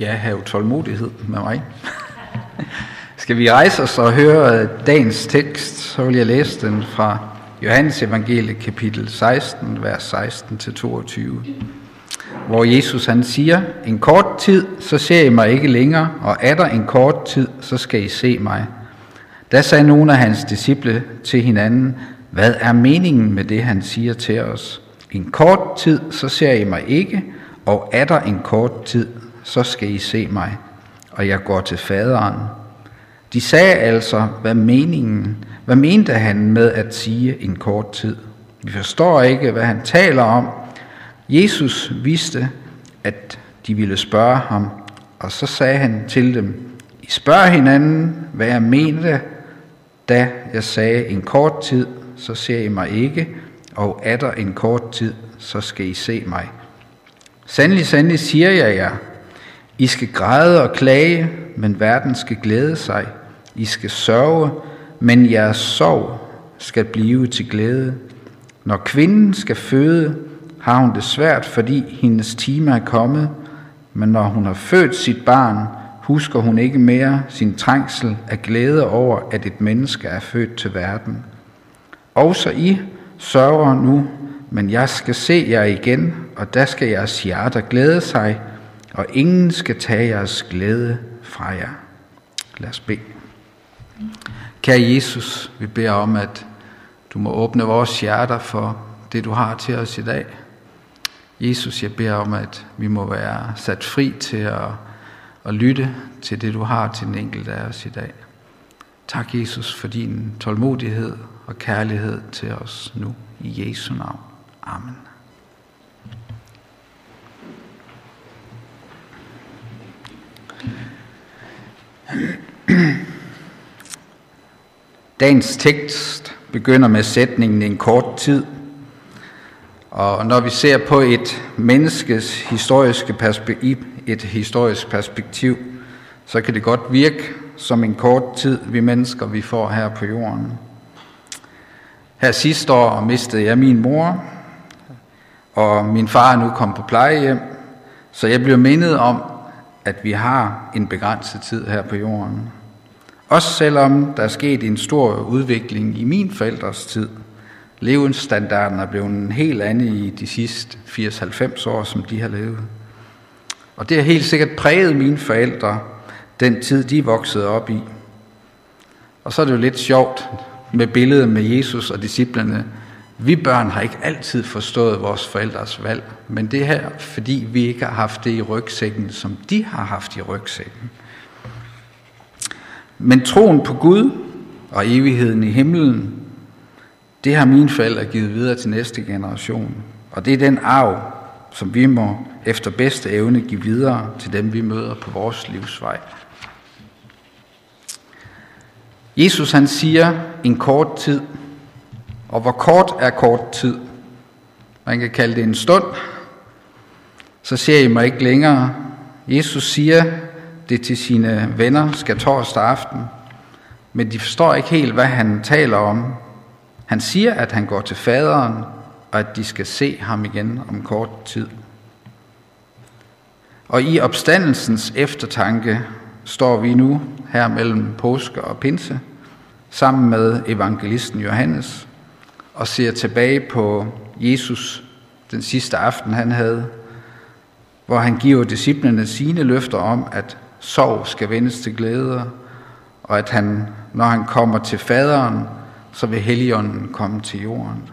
Ja, have tålmodighed med mig. Skal vi rejse os og høre dagens tekst, så vil jeg læse den fra Johannes evangelie kapitel 16, vers 16-22, hvor Jesus han siger, en kort tid, så ser I mig ikke længere, og er der en kort tid, så skal I se mig. Da sagde nogle af hans disciple til hinanden, hvad er meningen med det, han siger til os? En kort tid, så ser I mig ikke, og er der en kort tid, så skal I se mig, og jeg går til faderen. De sagde altså, hvad meningen, hvad mente han med at sige en kort tid? Vi forstår ikke, hvad han taler om. Jesus vidste, at de ville spørge ham, og så sagde han til dem, I spørger hinanden, hvad jeg mente, da jeg sagde en kort tid, så ser I mig ikke, og er der en kort tid, så skal I se mig. Sandelig, sandelig siger jeg jer, i skal græde og klage, men verden skal glæde sig. I skal sørge, men jeres sorg skal blive til glæde. Når kvinden skal føde, har hun det svært, fordi hendes time er kommet, men når hun har født sit barn, husker hun ikke mere sin trængsel af glæde over, at et menneske er født til verden. Også I sørger nu, men jeg skal se jer igen, og der skal jeres hjerter glæde sig, og ingen skal tage jeres glæde fra jer. Lad os bede. Kære Jesus, vi beder om, at du må åbne vores hjerter for det, du har til os i dag. Jesus, jeg beder om, at vi må være sat fri til at, at lytte til det, du har til den enkelte af os i dag. Tak, Jesus, for din tålmodighed og kærlighed til os nu. I Jesu navn. Amen. Dagens tekst begynder med sætningen en kort tid. Og når vi ser på et menneskes historiske perspektiv, et historisk perspektiv, så kan det godt virke som en kort tid, vi mennesker vi får her på jorden. Her sidste år mistede jeg min mor, og min far er nu kommet på plejehjem, så jeg blev mindet om, at vi har en begrænset tid her på jorden. Også selvom der er sket en stor udvikling i min forældres tid. Levensstandarden er blevet en helt anden i de sidste 80-90 år, som de har levet. Og det har helt sikkert præget mine forældre, den tid de voksede op i. Og så er det jo lidt sjovt med billedet med Jesus og disciplerne, vi børn har ikke altid forstået vores forældres valg, men det her, fordi vi ikke har haft det i rygsækken, som de har haft i rygsækken. Men troen på Gud og evigheden i himlen, det har mine forældre givet videre til næste generation. Og det er den arv, som vi må efter bedste evne give videre til dem, vi møder på vores livsvej. Jesus han siger en kort tid, og hvor kort er kort tid? Man kan kalde det en stund. Så ser I mig ikke længere. Jesus siger det til sine venner skal torsdag aften, men de forstår ikke helt, hvad han taler om. Han siger, at han går til faderen, og at de skal se ham igen om kort tid. Og i opstandelsens eftertanke står vi nu her mellem påske og pinse, sammen med evangelisten Johannes, og ser tilbage på Jesus den sidste aften, han havde, hvor han giver disciplene sine løfter om, at sorg skal vendes til glæde, og at han, når han kommer til faderen, så vil Helligånden komme til jorden.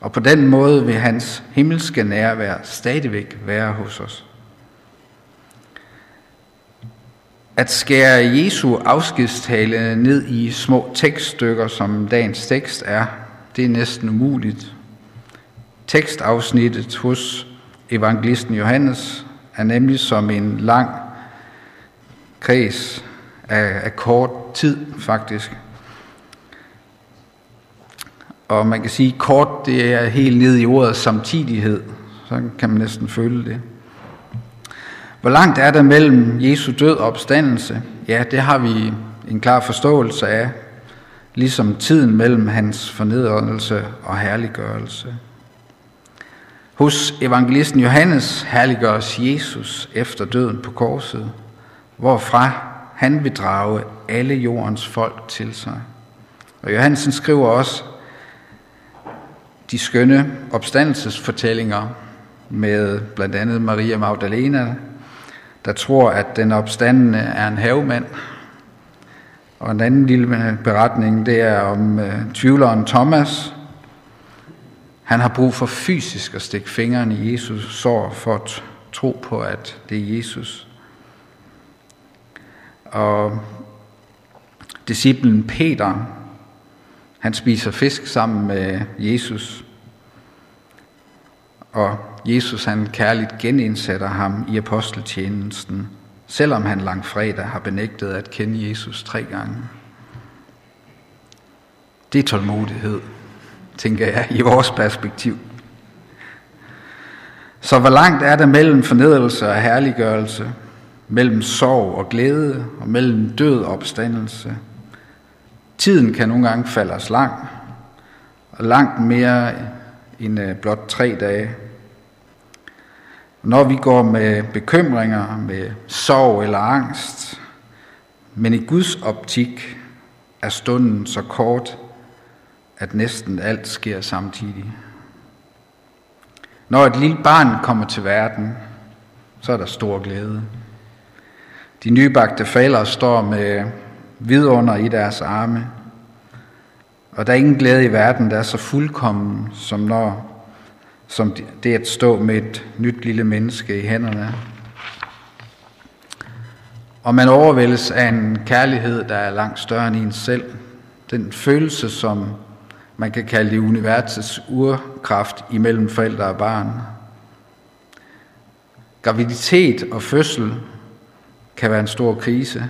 Og på den måde vil hans himmelske nærvær stadigvæk være hos os. At skære Jesu afskedstale ned i små tekststykker, som dagens tekst er, det er næsten umuligt. Tekstafsnittet hos evangelisten Johannes er nemlig som en lang kreds af, af kort tid, faktisk. Og man kan sige, at kort det er helt ned i ordet samtidighed. Så kan man næsten føle det. Hvor langt er der mellem Jesu død og opstandelse? Ja, det har vi en klar forståelse af, ligesom tiden mellem hans fornedrelse og herliggørelse. Hos evangelisten Johannes herliggøres Jesus efter døden på korset, hvorfra han vil drage alle jordens folk til sig. Og Johansen skriver også de skønne opstandelsesfortællinger med blandt andet Maria Magdalena, der tror, at den opstandende er en havemand. Og en anden lille øh, beretning, det er om øh, tvivleren Thomas. Han har brug for fysisk at stikke fingeren i Jesus sår for at tro på, at det er Jesus. Og disciplen Peter, han spiser fisk sammen med Jesus. Og Jesus han kærligt genindsætter ham i aposteltjenesten, selvom han langfredag har benægtet at kende Jesus tre gange. Det er tålmodighed, tænker jeg, i vores perspektiv. Så hvor langt er der mellem fornedrelse og herliggørelse, mellem sorg og glæde, og mellem død og opstandelse? Tiden kan nogle gange falde os lang, og langt mere end øh, blot tre dage. Når vi går med bekymringer, med sorg eller angst, men i Guds optik er stunden så kort, at næsten alt sker samtidig. Når et lille barn kommer til verden, så er der stor glæde. De nybagte forældre står med vidunder i deres arme, og der er ingen glæde i verden, der er så fuldkommen, som når som det at stå med et nyt lille menneske i hænderne. Og man overvældes af en kærlighed, der er langt større end en selv. Den følelse, som man kan kalde det universets urkraft imellem forældre og barn. Graviditet og fødsel kan være en stor krise,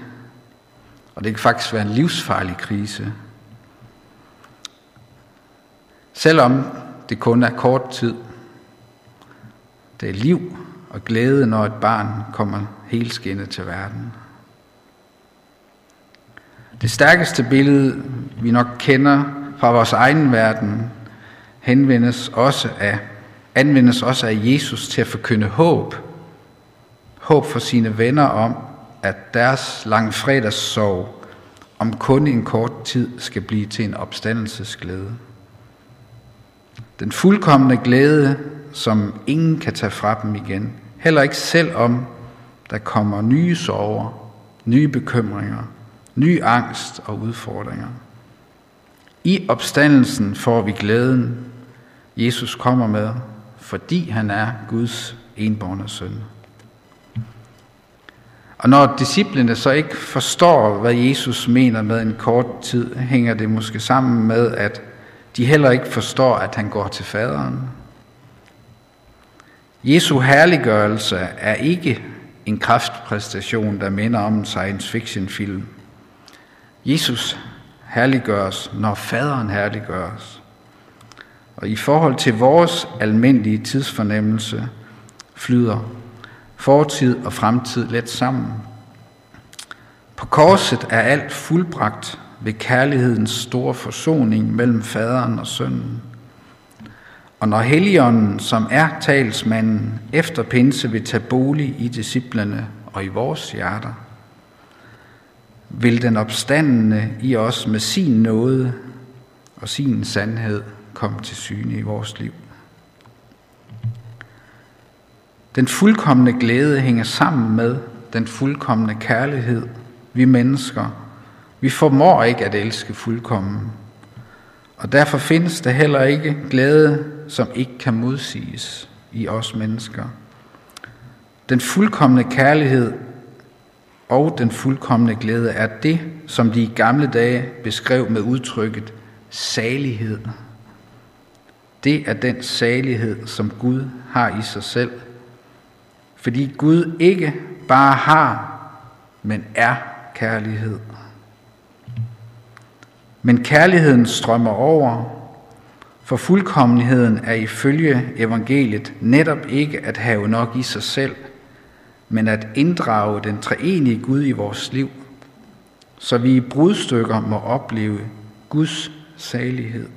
og det kan faktisk være en livsfarlig krise. Selvom det kun er kort tid, det er liv og glæde, når et barn kommer helskinnet til verden. Det stærkeste billede, vi nok kender fra vores egen verden, henvendes også af, anvendes også af Jesus til at forkynde håb. Håb for sine venner om, at deres langfredagssorg om kun en kort tid skal blive til en opstandelsesglæde. Den fuldkommende glæde som ingen kan tage fra dem igen. Heller ikke selv om der kommer nye sorger, nye bekymringer, ny angst og udfordringer. I opstandelsen får vi glæden, Jesus kommer med, fordi han er Guds enborne søn. Og når disciplene så ikke forstår, hvad Jesus mener med en kort tid, hænger det måske sammen med, at de heller ikke forstår, at han går til faderen. Jesu herliggørelse er ikke en kraftpræstation, der minder om en science fiction film. Jesus herliggøres, når faderen herliggøres. Og i forhold til vores almindelige tidsfornemmelse flyder fortid og fremtid let sammen. På korset er alt fuldbragt ved kærlighedens store forsoning mellem faderen og sønnen. Og når Helligånden, som er talsmanden, efter pinse vil tage bolig i disciplene og i vores hjerter, vil den opstandende i os med sin nåde og sin sandhed komme til syne i vores liv. Den fuldkommende glæde hænger sammen med den fuldkommende kærlighed. Vi mennesker, vi formår ikke at elske fuldkommen, og derfor findes der heller ikke glæde, som ikke kan modsiges i os mennesker. Den fuldkommende kærlighed og den fuldkommende glæde er det, som de i gamle dage beskrev med udtrykket salighed. Det er den salighed, som Gud har i sig selv. Fordi Gud ikke bare har, men er kærlighed. Men kærligheden strømmer over, for fuldkommenheden er ifølge evangeliet netop ikke at have nok i sig selv, men at inddrage den treenige Gud i vores liv, så vi i brudstykker må opleve Guds salighed.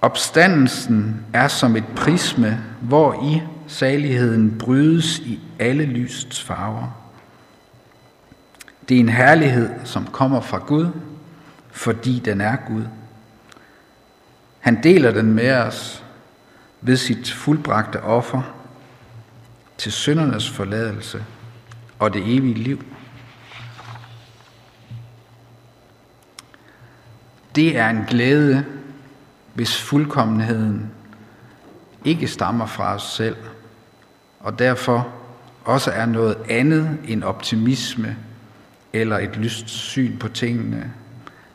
Opstandelsen er som et prisme, hvor i saligheden brydes i alle lysets farver. Det er en herlighed, som kommer fra Gud, fordi den er Gud. Han deler den med os ved sit fuldbragte offer til syndernes forladelse og det evige liv. Det er en glæde, hvis fuldkommenheden ikke stammer fra os selv, og derfor også er noget andet end optimisme eller et lyst syn på tingene.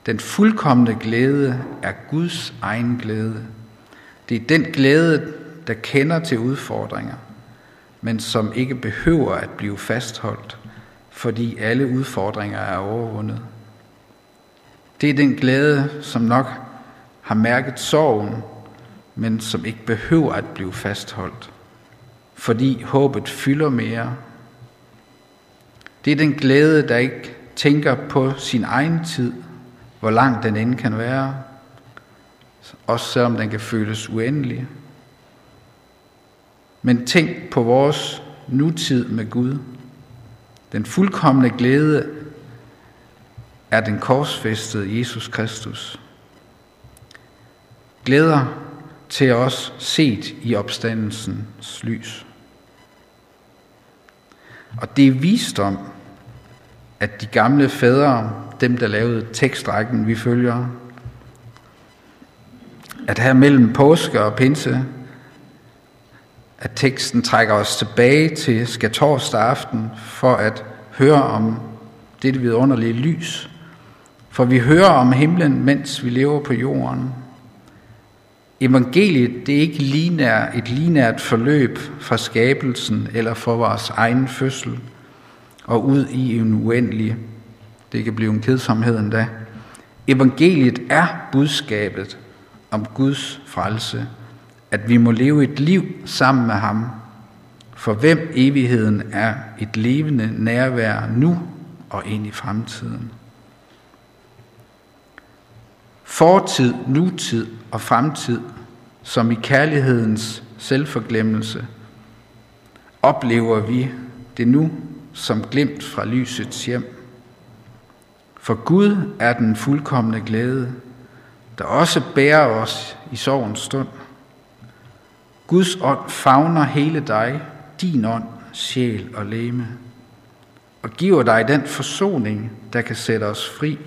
Den fuldkommende glæde er Guds egen glæde. Det er den glæde, der kender til udfordringer, men som ikke behøver at blive fastholdt, fordi alle udfordringer er overvundet. Det er den glæde, som nok har mærket sorgen, men som ikke behøver at blive fastholdt, fordi håbet fylder mere. Det er den glæde, der ikke tænker på sin egen tid, hvor lang den end kan være, også selvom den kan føles uendelig. Men tænk på vores nutid med Gud. Den fuldkommende glæde er den korsfæstede Jesus Kristus. Glæder til os set i opstandelsens lys. Og det er visdom, at de gamle fædre, dem der lavede tekstrækken, vi følger, at her mellem påske og pinse, at teksten trækker os tilbage til skatorsdag aften for at høre om dette vidunderlige lys. For vi hører om himlen, mens vi lever på jorden. Evangeliet det er ikke linær, et linært forløb fra skabelsen eller for vores egen fødsel og ud i en uendelig. Det kan blive en kedsomhed endda. Evangeliet er budskabet om Guds frelse, at vi må leve et liv sammen med ham, for hvem evigheden er et levende nærvær nu og ind i fremtiden. Fortid, nutid og fremtid, som i kærlighedens selvforglemmelse, oplever vi det nu som glimt fra lysets hjem. For Gud er den fuldkommende glæde, der også bærer os i sorgens stund. Guds ånd favner hele dig, din ånd, sjæl og leme, og giver dig den forsoning, der kan sætte os fri.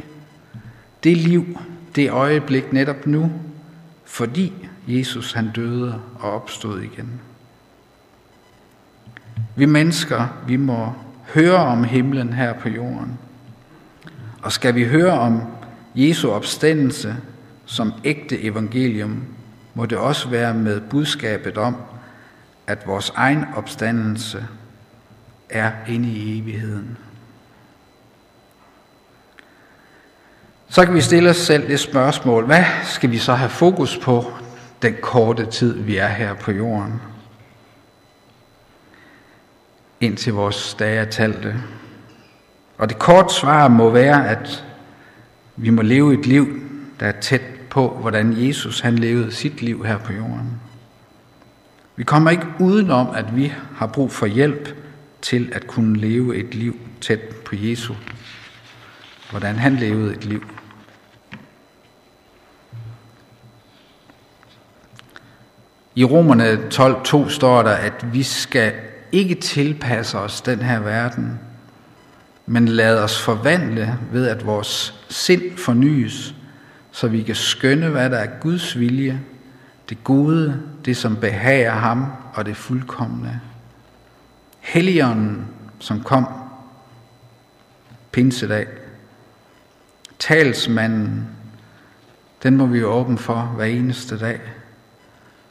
Det liv, det øjeblik netop nu, fordi Jesus han døde og opstod igen. Vi mennesker, vi må høre om himlen her på jorden. Og skal vi høre om Jesu opstandelse som ægte evangelium, må det også være med budskabet om, at vores egen opstandelse er inde i evigheden. Så kan vi stille os selv det spørgsmål, hvad skal vi så have fokus på den korte tid, vi er her på jorden? Indtil vores dage er talte. Og det kort svar må være, at vi må leve et liv, der er tæt på, hvordan Jesus han levede sit liv her på jorden. Vi kommer ikke udenom, at vi har brug for hjælp til at kunne leve et liv tæt på Jesu. Hvordan han levede et liv. I Romerne 12.2 står der, at vi skal ikke tilpasse os den her verden, men lad os forvandle ved, at vores sind fornyes, så vi kan skønne, hvad der er Guds vilje, det gode, det som behager ham, og det fuldkommende. Helligånden, som kom pinsedag, talsmanden, den må vi jo åbne for hver eneste dag.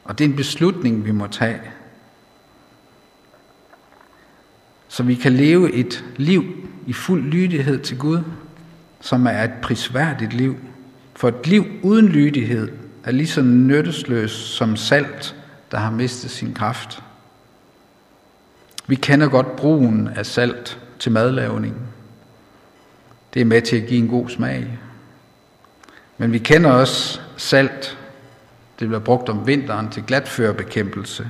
Og det er en beslutning, vi må tage. Så vi kan leve et liv i fuld lydighed til Gud, som er et prisværdigt liv. For et liv uden lydighed er lige så nyttesløst som salt, der har mistet sin kraft. Vi kender godt brugen af salt til madlavning. Det er med til at give en god smag. Men vi kender også salt Det bliver brugt om vinteren til glatførebekæmpelse.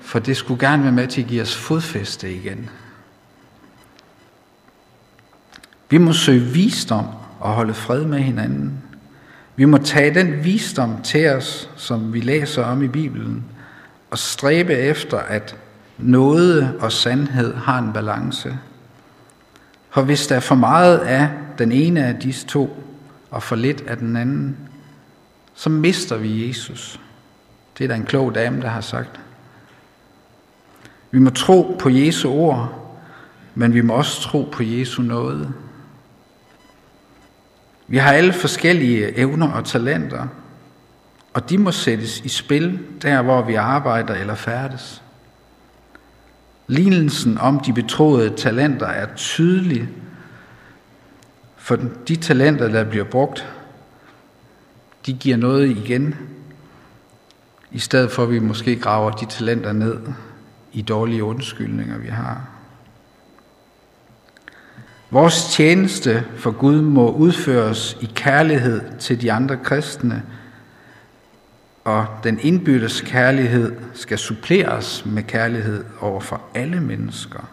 For det skulle gerne være med til at give os fodfæste igen. Vi må søge visdom og holde fred med hinanden. Vi må tage den visdom til os, som vi læser om i Bibelen, og stræbe efter, at noget og sandhed har en balance. For hvis der er for meget af den ene af disse to, og for lidt af den anden, så mister vi Jesus. Det er der en klog dame, der har sagt. Vi må tro på Jesu ord, men vi må også tro på Jesu nåde. Vi har alle forskellige evner og talenter, og de må sættes i spil der, hvor vi arbejder eller færdes. Lignelsen om de betroede talenter er tydelig, for de talenter, der bliver brugt, de giver noget igen, i stedet for at vi måske graver de talenter ned i dårlige undskyldninger, vi har. Vores tjeneste for Gud må udføres i kærlighed til de andre kristne, og den indbyttes kærlighed skal suppleres med kærlighed over for alle mennesker.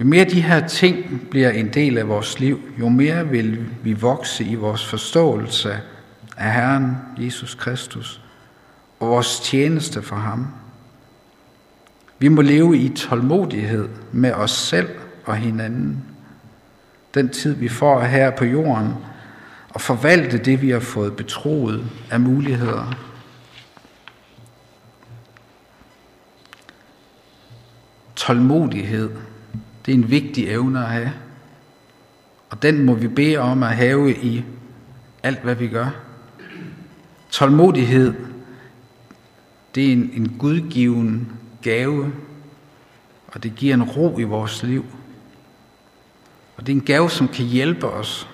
Jo mere de her ting bliver en del af vores liv, jo mere vil vi vokse i vores forståelse af Herren Jesus Kristus og vores tjeneste for ham. Vi må leve i tålmodighed med os selv og hinanden. Den tid, vi får her på jorden, og forvalte det, vi har fået betroet af muligheder. Tålmodighed, det er en vigtig evne at have. Og den må vi bede om at have i alt, hvad vi gør. Tålmodighed, det er en, en gudgiven gave, og det giver en ro i vores liv. Og det er en gave, som kan hjælpe os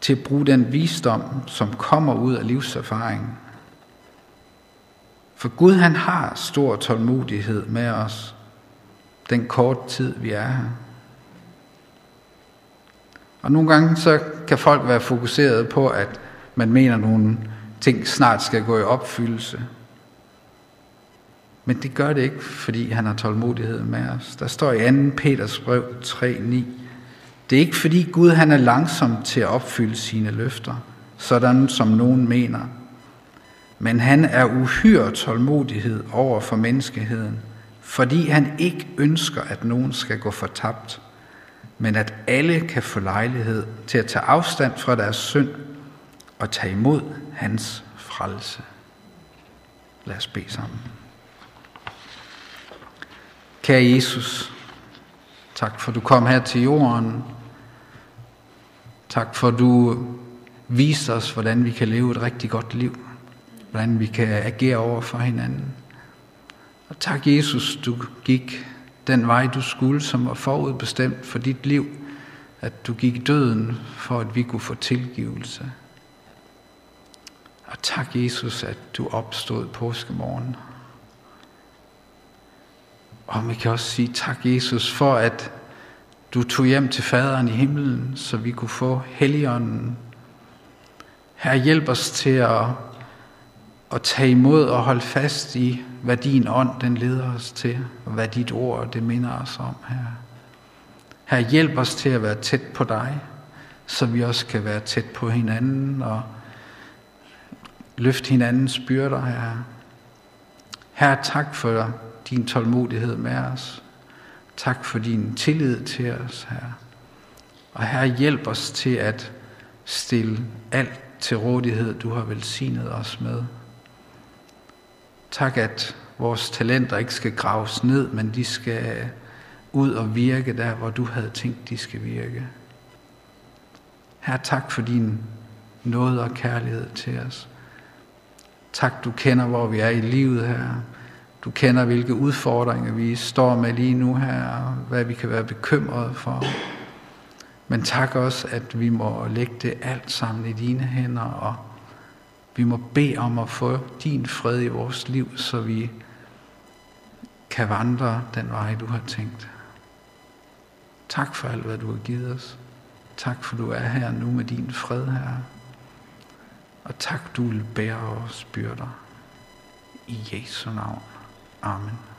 til at bruge den visdom, som kommer ud af livserfaringen. For Gud han har stor tålmodighed med os, den korte tid vi er her. Og nogle gange så kan folk være fokuseret på, at man mener, at nogle ting snart skal gå i opfyldelse. Men det gør det ikke, fordi han har tålmodighed med os. Der står i 2. Peters brev 3.9. Det er ikke fordi Gud han er langsom til at opfylde sine løfter, sådan som nogen mener. Men han er uhyre tålmodighed over for menneskeheden, fordi han ikke ønsker, at nogen skal gå fortabt, men at alle kan få lejlighed til at tage afstand fra deres synd og tage imod hans frelse. Lad os bede sammen. Kære Jesus, tak for du kom her til jorden. Tak for du viste os, hvordan vi kan leve et rigtig godt liv. Hvordan vi kan agere over for hinanden. Og tak Jesus, du gik den vej, du skulle, som var forudbestemt for dit liv. At du gik døden, for at vi kunne få tilgivelse. Og tak Jesus, at du opstod påskemorgen. Og vi kan også sige tak, Jesus, for at du tog hjem til faderen i himlen, så vi kunne få helligånden. Her hjælp os til at, at tage imod og holde fast i, hvad din ånd den leder os til, og hvad dit ord det minder os om her. Her hjælp os til at være tæt på dig, så vi også kan være tæt på hinanden og løfte hinandens byrder her. Her tak for din tålmodighed med os. Tak for din tillid til os, Herre. Og Herre, hjælp os til at stille alt til rådighed, du har velsignet os med. Tak, at vores talenter ikke skal graves ned, men de skal ud og virke der, hvor du havde tænkt, de skal virke. Herre, tak for din nåde og kærlighed til os. Tak, du kender, hvor vi er i livet her. Du kender, hvilke udfordringer vi står med lige nu her, hvad vi kan være bekymrede for. Men tak også, at vi må lægge det alt sammen i dine hænder, og vi må bede om at få din fred i vores liv, så vi kan vandre den vej, du har tænkt. Tak for alt, hvad du har givet os. Tak for, du er her nu med din fred her. Og tak, du vil bære vores byrder. I Jesu navn. Amen.